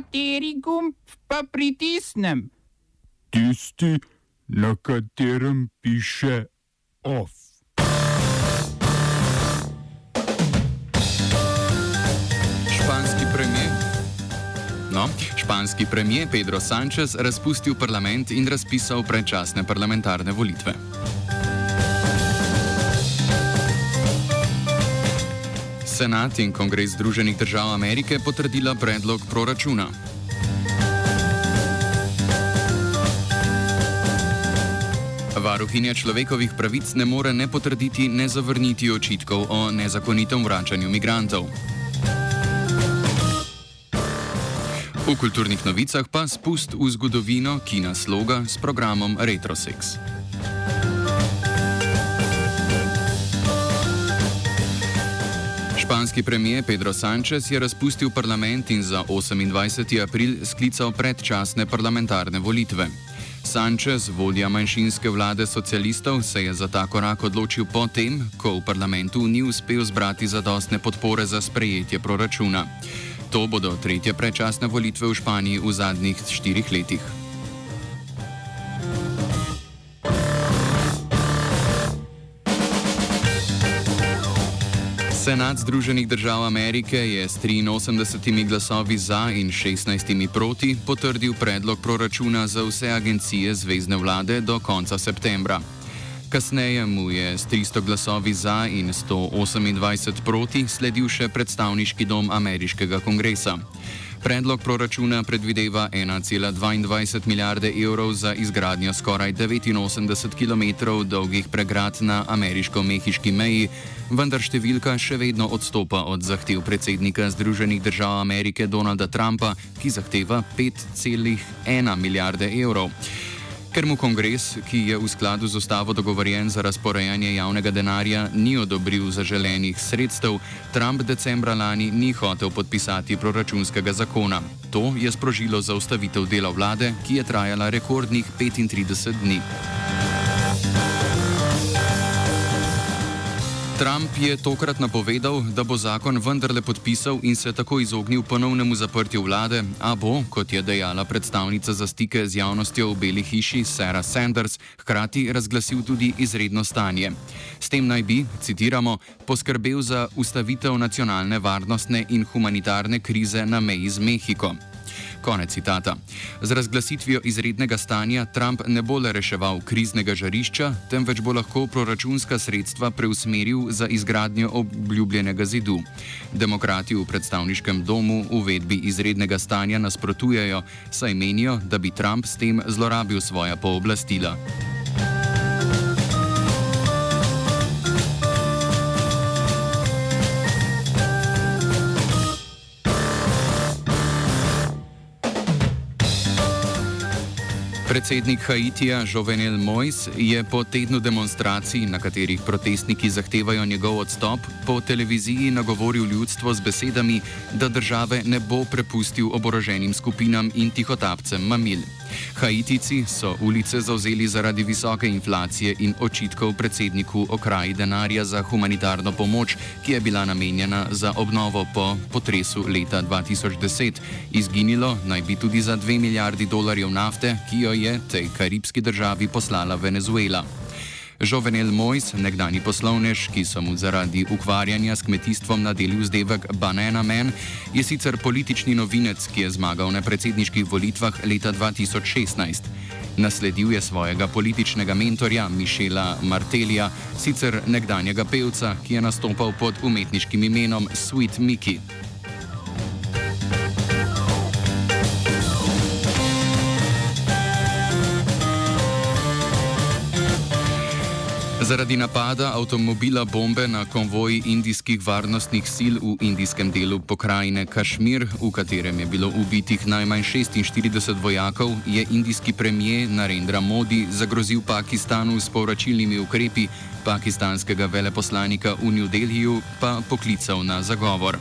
Kateri gumb pa pritisnem? Tisti, na katerem piše OF. Španski premijer. No, španski premijer Pedro Sánchez razpustil parlament in razpisal predčasne parlamentarne volitve. Senat in Kongres Združenih držav Amerike potrdila predlog proračuna. Varuhinja človekovih pravic ne more ne potrditi, ne zavrniti očitkov o nezakonitem vračanju migrantov. V kulturnih novicah pa spust v zgodovino kina sloga s programom Retrosex. Španski premijer Pedro Sánchez je razpustil parlament in za 28. april sklical predčasne parlamentarne volitve. Sánchez, vodja manjšinske vlade socialistov, se je za ta korak odločil potem, ko v parlamentu ni uspel zbrati zadostne podpore za sprejetje proračuna. To bodo tretje predčasne volitve v Španiji v zadnjih štirih letih. Senat Združenih držav Amerike je s 83 glasovi za in 16 proti potrdil predlog proračuna za vse agencije zvezdne vlade do konca septembra. Kasneje mu je s 300 glasovi za in 128 proti sledil še predstavniški dom ameriškega kongresa. Predlog proračuna predvideva 1,22 milijarde evrov za izgradnjo skoraj 89 km dolgih pregrad na ameriško-mehiški meji, vendar številka še vedno odstopa od zahtev predsednika Združenih držav Amerike Donalda Trumpa, ki zahteva 5,1 milijarde evrov. Ker mu kongres, ki je v skladu z ustavo dogovorjen za razporejanje javnega denarja, ni odobril zaželenih sredstev, Trump decembra lani ni hotel podpisati proračunskega zakona. To je sprožilo zaustavitev dela vlade, ki je trajala rekordnih 35 dni. Trump je tokrat napovedal, da bo zakon vendarle podpisal in se tako izognil ponovnemu zaprtju vlade, a bo, kot je dejala predstavnica za stike z javnostjo v Beli hiši Sarah Sanders, hkrati razglasil tudi izredno stanje. S tem naj bi, citiramo, poskrbel za ustavitev nacionalne varnostne in humanitarne krize na meji z Mehiko. Konec citata. Z razglasitvijo izrednega stanja Trump ne bo le reševal kriznega žarišča, temveč bo lahko proračunska sredstva preusmeril za izgradnjo obljubljenega zidu. Demokrati v predstavniškem domu uvedbi izrednega stanja nasprotujejo, saj menijo, da bi Trump s tem zlorabil svoja pooblastila. Predsednik Haitija Jovenel Mojs je po tednu demonstracij, na katerih protestniki zahtevajo njegov odstop, po televiziji nagovoril ljudstvo z besedami, da države ne bo prepustil oboroženim skupinam in tihotapcem mamil. Haitici so ulice zauzeli zaradi visoke inflacije in očitkov predsedniku o kraji denarja za humanitarno pomoč, ki je bila namenjena za obnovo po potresu leta 2010. Izginilo naj bi tudi za 2 milijardi dolarjev nafte, ki jo je tej karibski državi poslala Venezuela. Jovenel Mojs, nekdani poslovnež, ki so mu zaradi ukvarjanja s kmetijstvom nadelil zdevek Banana Man, je sicer politični novinec, ki je zmagal na predsedniških volitvah leta 2016. Nasledil je svojega političnega mentorja Mišela Martelija, sicer nekdanjega pevca, ki je nastopal pod umetniškim imenom Sweet Mickey. Zaradi napada avtomobila bombe na konvoj indijskih varnostnih sil v indijskem delu pokrajine Kašmir, v katerem je bilo ubitih najmanj 46 vojakov, je indijski premijer Narendra Modi zagrozil Pakistanu s povračilnimi ukrepi, pakistanskega veleposlanika v New Delhiju pa poklical na zagovor.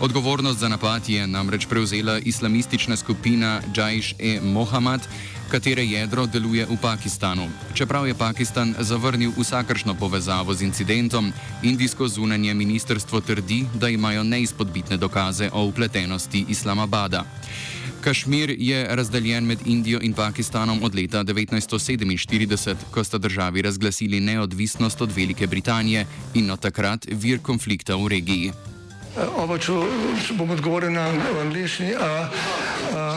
Odgovornost za napad je namreč prevzela islamistična skupina Džajš-e-Mohamad, katere jedro deluje v Pakistanu. Čeprav je Pakistan zavrnil vsakršno povezavo z incidentom, indijsko zunanje ministrstvo trdi, da imajo neizpodbitne dokaze o upletenosti Islamabada. Kašmir je razdeljen med Indijo in Pakistanom od leta 1947, ko sta državi razglasili neodvisnost od Velike Britanije in od takrat vir konflikta v regiji. Oba, če, bom odgovoril na angliški.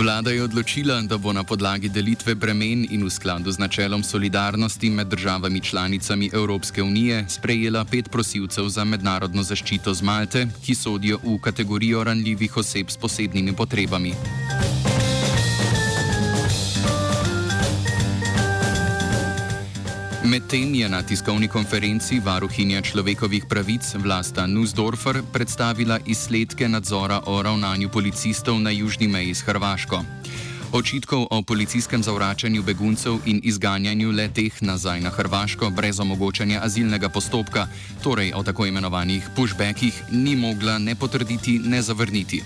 Vlada je odločila, da bo na podlagi delitve bremen in v skladu z načelom solidarnosti med državami članicami Evropske unije sprejela pet prosilcev za mednarodno zaščito z Malte, ki sodijo v kategorijo ranljivih oseb s posebnimi potrebami. Medtem je na tiskovni konferenci varuhinja človekovih pravic Vlasta Nussdorfer predstavila izsledke nadzora o ravnanju policistov na južni meji s Hrvaško. Očitkov o policijskem zavračanju beguncev in izganjanju le teh nazaj na Hrvaško brez omogočanja azilnega postopka, torej o tako imenovanih pushbackih, ni mogla ne potrditi, ne zavrniti.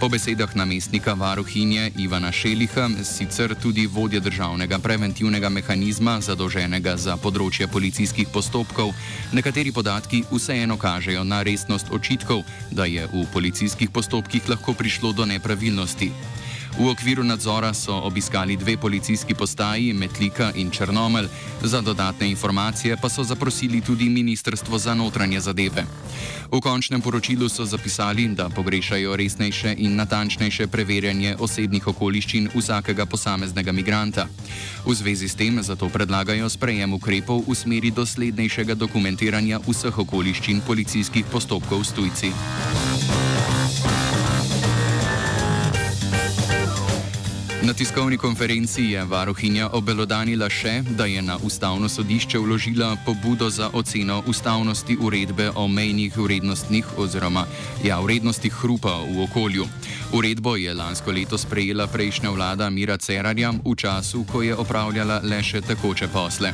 Po besedah namestnika varuhinje Ivana Šeliha, sicer tudi vodja državnega preventivnega mehanizma, zadolženega za področje policijskih postopkov, nekateri podatki vseeno kažejo na resnost očitkov, da je v policijskih postopkih lahko prišlo do nepravilnosti. V okviru nadzora so obiskali dve policijski postaji, Metlika in Črnomelj, za dodatne informacije pa so zaprosili tudi Ministrstvo za notranje zadeve. V končnem poročilu so zapisali, da pogrešajo resnejše in natančnejše preverjanje osebnih okoliščin vsakega posameznega migranta. V zvezi s tem zato predlagajo sprejem ukrepov v smeri doslednejšega dokumentiranja vseh okoliščin policijskih postopkov s tujci. Na tiskovni konferenci je varuhinja obelodanila še, da je na ustavno sodišče vložila pobudo za oceno ustavnosti uredbe o mejnih vrednostnih oziroma ja, vrednostih hrupa v okolju. Uredbo je lansko leto sprejela prejšnja vlada Mira Cerarja v času, ko je opravljala le še takoče posle.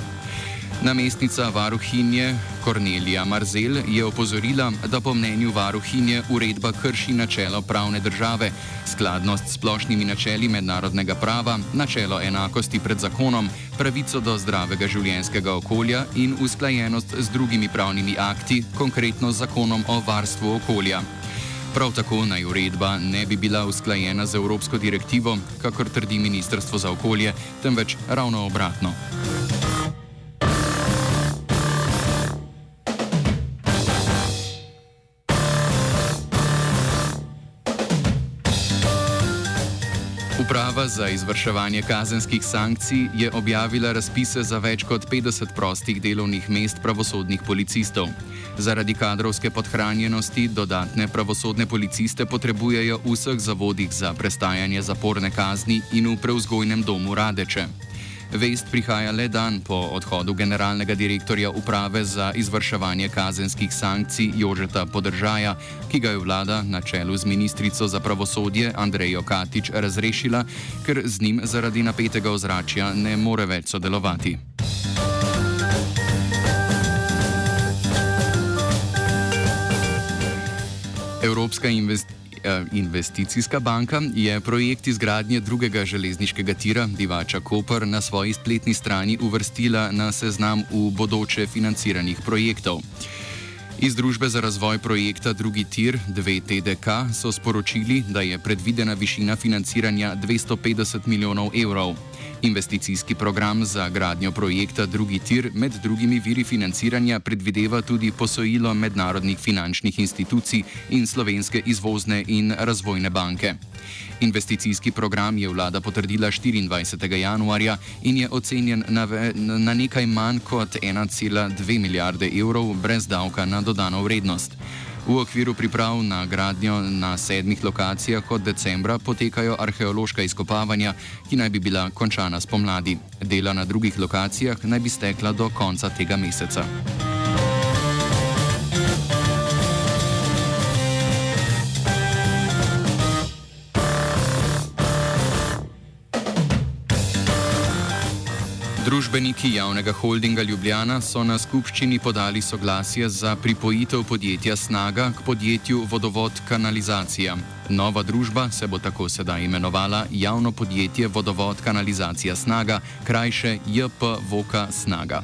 Namestnica varuhinje Kornelija Marzel je opozorila, da po mnenju varuhinje uredba krši načelo pravne države, skladnost s splošnimi načeli mednarodnega prava, načelo enakosti pred zakonom, pravico do zdravega življenjskega okolja in usklajenost z drugimi pravnimi akti, konkretno z zakonom o varstvu okolja. Prav tako naj uredba ne bi bila usklajena z Evropsko direktivo, kakor trdi Ministrstvo za okolje, temveč ravno obratno. Uprava za izvrševanje kazenskih sankcij je objavila razpise za več kot 50 prostih delovnih mest pravosodnih policistov. Zaradi kadrovske podhranjenosti dodatne pravosodne policiste potrebujejo v vseh zavodih za prestajanje zaporne kazni in v preuzgojnem domu Radeče. Vest prihaja le dan po odhodu generalnega direktorja uprave za izvrševanje kazenskih sankcij Jožeta Podržaja, ki ga je vlada na čelu z ministrico za pravosodje Andrejo Katič razrešila, ker z njim zaradi napetega ozračja ne more več sodelovati. Evropska investicija. Eh, investicijska banka je projekt izgradnje drugega železniškega tira Divača Koper na svoji spletni strani uvrstila na seznam v bodoče financiranih projektov. Iz Družbe za razvoj projekta Drugi tir 2TDK so sporočili, da je predvidena višina financiranja 250 milijonov evrov. Investicijski program za gradnjo projekta Drugi tir med drugimi viri financiranja predvideva tudi posojilo mednarodnih finančnih institucij in slovenske izvozne in razvojne banke. Investicijski program je vlada potrdila 24. januarja in je ocenjen na, na nekaj manj kot 1,2 milijarde evrov brez davka na dodano vrednost. V okviru priprav na gradnjo na sedmih lokacijah od decembra potekajo arheološka izkopavanja, ki naj bi bila končana spomladi. Dela na drugih lokacijah naj bi stekla do konca tega meseca. Družbeniki javnega holdinga Ljubljana so na skupščini podali soglasje za pripojitev podjetja Snaga k podjetju Vodovod Kanalizacija. Nova družba se bo tako sedaj imenovala Javno podjetje Vodovod Kanalizacija Snaga, krajše JP Voka Snaga.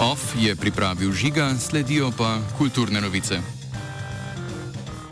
OF je pripravil žiga, sledijo pa kulturne novice.